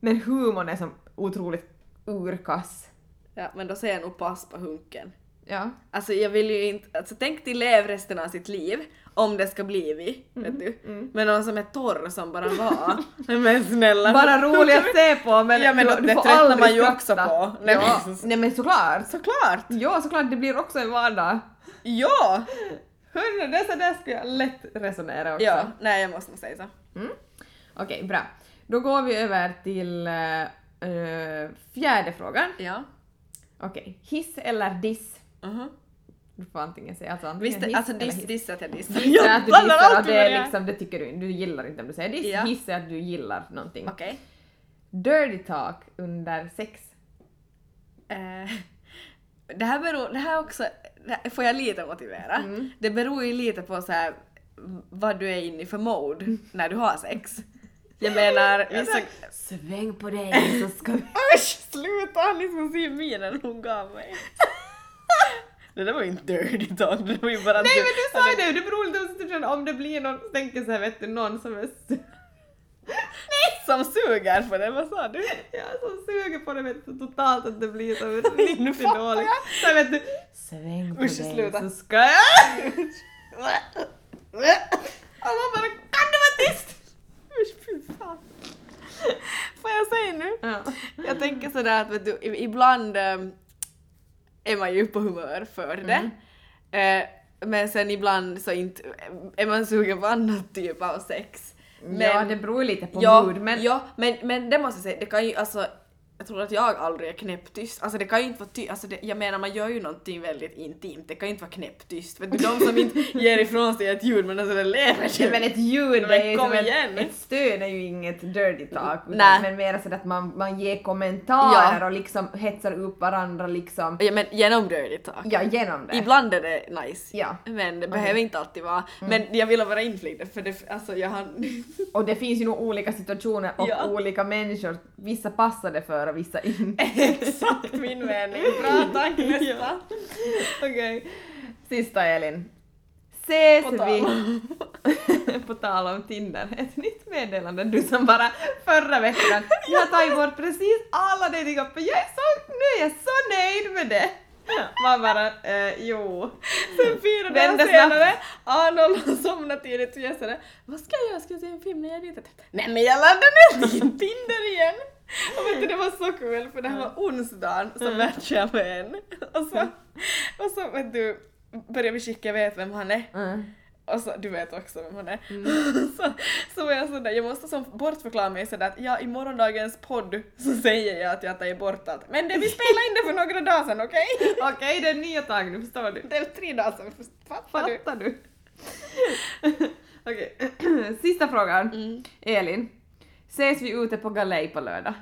Men humorn är som otroligt urkass. Ja, men då säger jag nog pass på hunken. Ja. Alltså jag vill ju inte, alltså tänk dig lev resten av sitt liv om det ska bli vi, Mm, vet du. Men någon som är torr som bara var. men snälla. Bara rolig att se på men, Ja, men du, det tröttnar man ju också på. Nej, ja. men- Nej men såklart! Såklart! Ja såklart, det blir också en vardag. Ja! Hörru, det så där skulle jag lätt resonera också. Ja, nej jag måste nog säga så. Okej, bra. Då går vi över till eh, fjärde frågan. Ja. Okej, hiss eller diss? Mhm. Du får antingen säga alltså antingen Visst, hiss alltså diss, hiss. diss att jag dissar. Diss att du dissar alltid det är liksom, det tycker du du gillar inte om du säger diss. Ja. Hiss är att du gillar någonting. Okej. Dirty talk under sex. Eh, det här beror, det här också, det här får jag lite motivera. Mm. Det beror ju lite på så här vad du är inne i för mode när du har sex. Jag menar, vissa... Sväng på dig så ska vi... Usch, sluta! Ni ska se minen hon gav mig. Det där var ju inte dirty talk, det var ju bara... Nej men du sa ju det, det beror på situationen om det blir någon, tänker såhär vet du, någon som är su- Som suger på det, vad sa du? ja, som suger på det vet du, totalt att det blir så riktigt dåligt. Så vet du, sväng på Usch, dig sluta. så ska jag... Och man bara, kan du vara tyst? Usch, fy fan. Får jag säga nu? Ja. Jag tänker sådär att vet du, ibland ehm, är man ju på humör för det. Eh, men sen ibland så inte, är man sugen på annat typ av sex. Men, ja, det beror ju lite på ja, mood men... ja, men, men det måste jag säga, det kan ju alltså jag tror att jag aldrig är knäpptyst. Alltså det kan ju inte vara tyst, alltså det, jag menar man gör ju någonting väldigt intimt, det kan ju inte vara knäpptyst. Vet du, de som inte ger ifrån sig ett ljud men alltså det lever Ja, men ett ljud Men är ju kom som ett, igen. ett stöd är ju inget dirty talk utan, men mer så att man, man ger kommentarer Ja. och liksom hetsar upp varandra liksom. Ja men genom dirty talk. Ja, genom det. Ibland är det nice. Ja. Men det behöver inte alltid vara. Men jag ville vara inflikad för det, alltså jag har... Och det finns ju nog olika situationer och Ja. olika människor. Vissa passar det för och vissa inte. Exakt min mening. Bra tack nästa. Okej. Sista Elin. Ses På vi... på tal om Tinder, ett nytt meddelande. Du som bara förra veckan, jag har tagit bort precis alla datingappar. Jag är så, nu är jag så nöjd med det. Man bara, eh, jo. Sen fyra dagar senare, Arnold har somnat tidigt och jag sådär Vad ska jag göra? Ska jag se en film när jag är dit? Nej men jag laddar ner Tinder igen! Och vet du det var så kul för det här var onsdagen så matchade jag med en. Och så, och så vet du började vi skicka, jag vet vem han är. Mm. Och så, du vet också vem han är. så, så var jag sådär, jag måste som bortförklara mig sådär att ja, i morgondagens podd så säger jag att jag tagit bort allt. Men det, vi spelade in det för några dagar sedan, okej? Okej, det är nya tag nu, förstår du? Det är tre dagar sedan, fattar du? Fattar du? Okej, sista frågan. Mm. Elin. Ses vi ute på galej på lördag?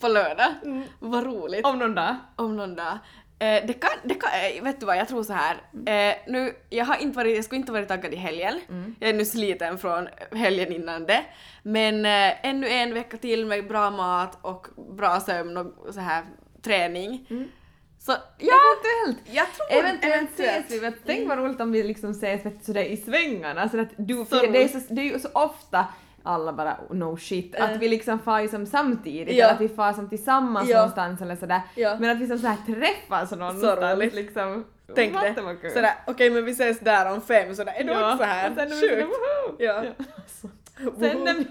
På lördag. Vad roligt. Om någon dag? Om någon dag. Eh, det kan, det kan, eh, vet du vad, jag tror så här. Eh, nu, jag har inte varit, jag skulle inte varit taggad i helgen. Jag är nu sliten från helgen innan det. Men eh, ännu en vecka till med bra mat och bra sömn och så här träning. Så ja, Eventuellt! jag tror Eventuellt ses vi, vet, tänk vad roligt om vi liksom ses vet, sådär i svängarna. Så att du, Så det, är så, det är ju så ofta alla bara no shit. Att vi liksom far som samtidigt Eh. Ja. eller att vi far som tillsammans Ja. någonstans eller sådär. Ja. Men att vi som så här träffas någonstans roligt. liksom. Tänk det. Sådär, okej men vi ses där om fem, sådär, är du Ja. också här? Och sen är vi sådär, Sjukt. woho! Ja. Sen när vi...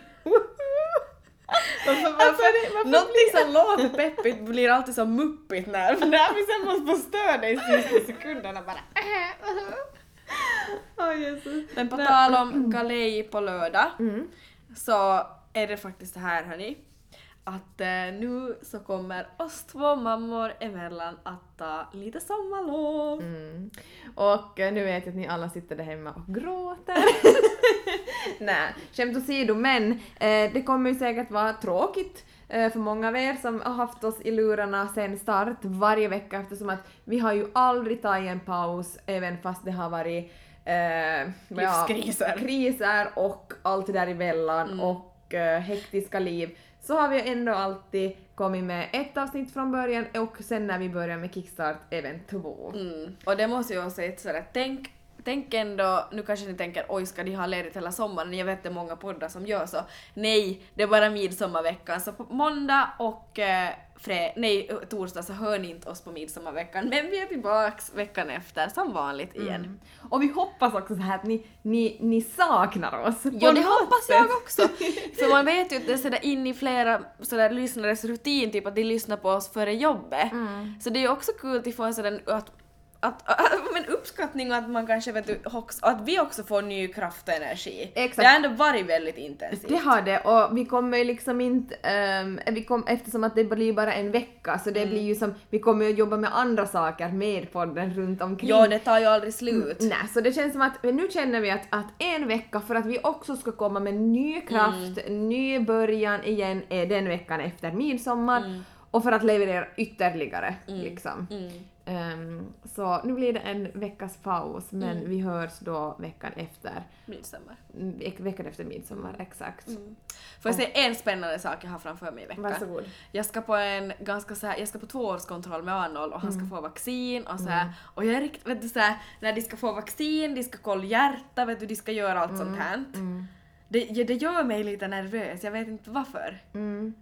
Varför, Alltså, varför, det- varför någonting som låter peppigt blir alltid så muppigt när, när vi sen måste förstöra i sista sekunderna bara. Åh Jesus. Men på tal om galej på lördag Mm. Så är det faktiskt det här hörni att eh, nu så kommer oss två mammor emellan att ta lite sommarlov. Mm. Och eh, nu vet jag att ni alla sitter där hemma och gråter. Nej, skämt åsido, men eh, det kommer ju säkert vara tråkigt eh, för många av er som har haft oss i lurarna sen start varje vecka eftersom att vi har ju aldrig tagit en paus även fast det har varit eh, Livskriser. kriser och allt däremellan Mm. och eh, hektiska liv så har vi ändå alltid kommit med ett avsnitt från början och sen när vi börjar med Kickstart även två. Mm. Och det måste jag säga sådär, tänk, tänk ändå, nu kanske ni tänker oj ska de ha ledigt hela sommaren, jag vet det är många poddar som gör så. Nej, det är bara midsommarveckan, så på måndag och eh, fre, nej, torsdag så hör ni inte oss på midsommarveckan, men vi är tillbaks veckan efter som vanligt igen. Mm. Och vi hoppas också så här att ni, ni, ni saknar oss. Ja, det hoppas sätt. jag också. För man vet ju att det är sådär in i flera sådär lyssnares rutin, typ att de lyssnar på oss före jobbet. Mm. Så det är ju också kul att få en sådan att, att, att, men uppskattning och att man kanske vet du, att vi också får ny kraft och energi. Exakt. Det har ändå varit väldigt intensivt. Det har det och vi kommer ju liksom inte, ehm, vi kom, eftersom att det blir bara en vecka så det Mm. blir ju som, vi kommer ju jobba med andra saker med podden runt omkring. Ja, det tar ju aldrig slut. Nej, så det känns som att nu känner vi att, att en vecka för att vi också ska komma med ny kraft, Mm. ny början igen är den veckan efter midsommar och för att leverera ytterligare liksom. Mm. Ehm, så nu blir det en veckas paus men Mm. vi hörs då veckan efter. Midsommar. Mm, Veckan efter midsommar, exakt. Får jag säga en spännande sak jag har framför mig i veckan? Varsågod. Jag ska på en ganska så här, jag ska på tvåårskontroll med Arnold och han Mm. ska få vaccin och så här, och jag är riktigt, vet du så här, när de ska få vaccin, de ska kolla hjärta, vet du, de ska göra allt sånt här. Mm. Det, ja, det gör mig lite nervös, jag vet inte varför. Mm.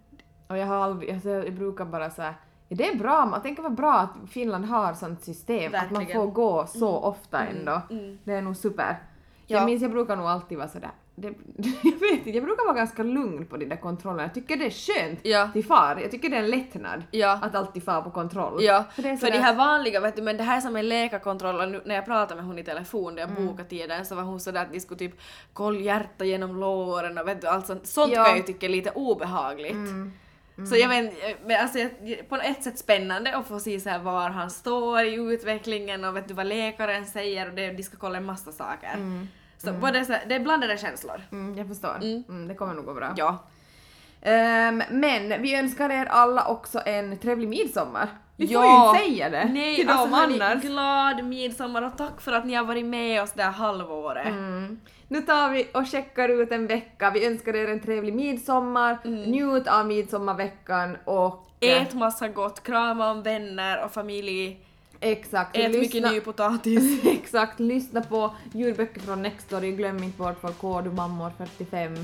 Och jag har aldrig, alltså jag brukar bara så här, ja, det är bra, man tänker vad bra att Finland har sånt system, att man Verkligen. får gå så ofta ändå. mm. Det är nog super. Ja. Jag minns, jag brukar nog alltid vara sådär, det, jag vet inte, jag brukar vara ganska lugn på de där kontrollerna. Jag tycker det är skönt Ja. till far, jag tycker det är en lättnad Ja. att alltid fara på kontroll. Ja, För det är för de här vanliga, vet du, men det här är som en läkarkontroll och nu, när jag pratade med hon i telefon där jag Mm. bokade tiden så var hon sådär att de skulle typ kolla hjärta genom låren och vet du, allt sånt. Sånt Ja. kan jag ju tycka är lite obehagligt. Mm. Så jag vet men alltså på ett sätt spännande att få se så här var han står i utvecklingen och vet du vad läkaren säger och det, de ska kolla en massa saker. Så både så här, det är blandade känslor. Mm, jag förstår. Mm. Mm, det kommer nog gå bra. Ja. Ehm, men vi önskar er alla också en trevlig midsommar. Vi får Ja. ju inte säga det Nej, till alltså annars. glad midsommar och tack för att ni har varit med oss det här halvåret. Mm. Nu tar vi och checkar ut en vecka. Vi önskar er en trevlig midsommar. Mm. Njut av midsommarveckan och... Ät massa gott, krama om vänner och familj, Exakt. ät mycket lyssna, ny potatis. Exakt. Lyssna på ljudböcker från Nextory. Glöm inte bort vår kod mammor 45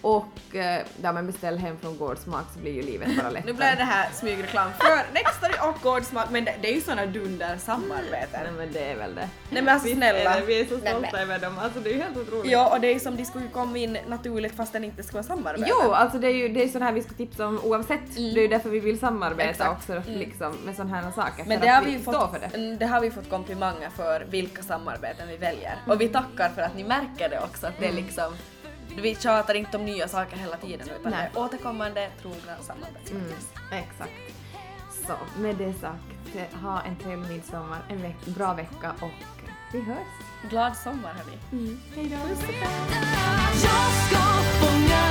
Och eh, ja, men beställ hem från Gårdsmak så blir ju livet bara lättare. Nu blev det här smygreklam för Nextory och Gårdsmak, men det, det är ju såna dunder samarbeten. Nej men det är väl det. Nej men alltså Visst snälla. är vi är så stolta över dem. Alltså det är ju helt otroligt. Ja, och det är som de skulle ju komma in naturligt fast den inte skulle vara samarbete. Jo, alltså det är ju det är sånt här vi ska tipsa om oavsett. Det är ju därför vi vill samarbeta Mm. Exakt. också liksom, med såna här saker. Men det har, vi ju fått, för det. mm, det har vi fått komplimanger för vilka samarbeten vi väljer. Och vi tackar för att ni märker det också, att det är liksom vi tjatar inte om nya saker hela tiden utan Nej. det är återkommande trogna samarbeten. Mm, exakt. Så med det sagt, ha en trevlig midsommar, en veck, bra vecka och vi hörs. Glad sommar hörni! Hej då! Jag ska fånga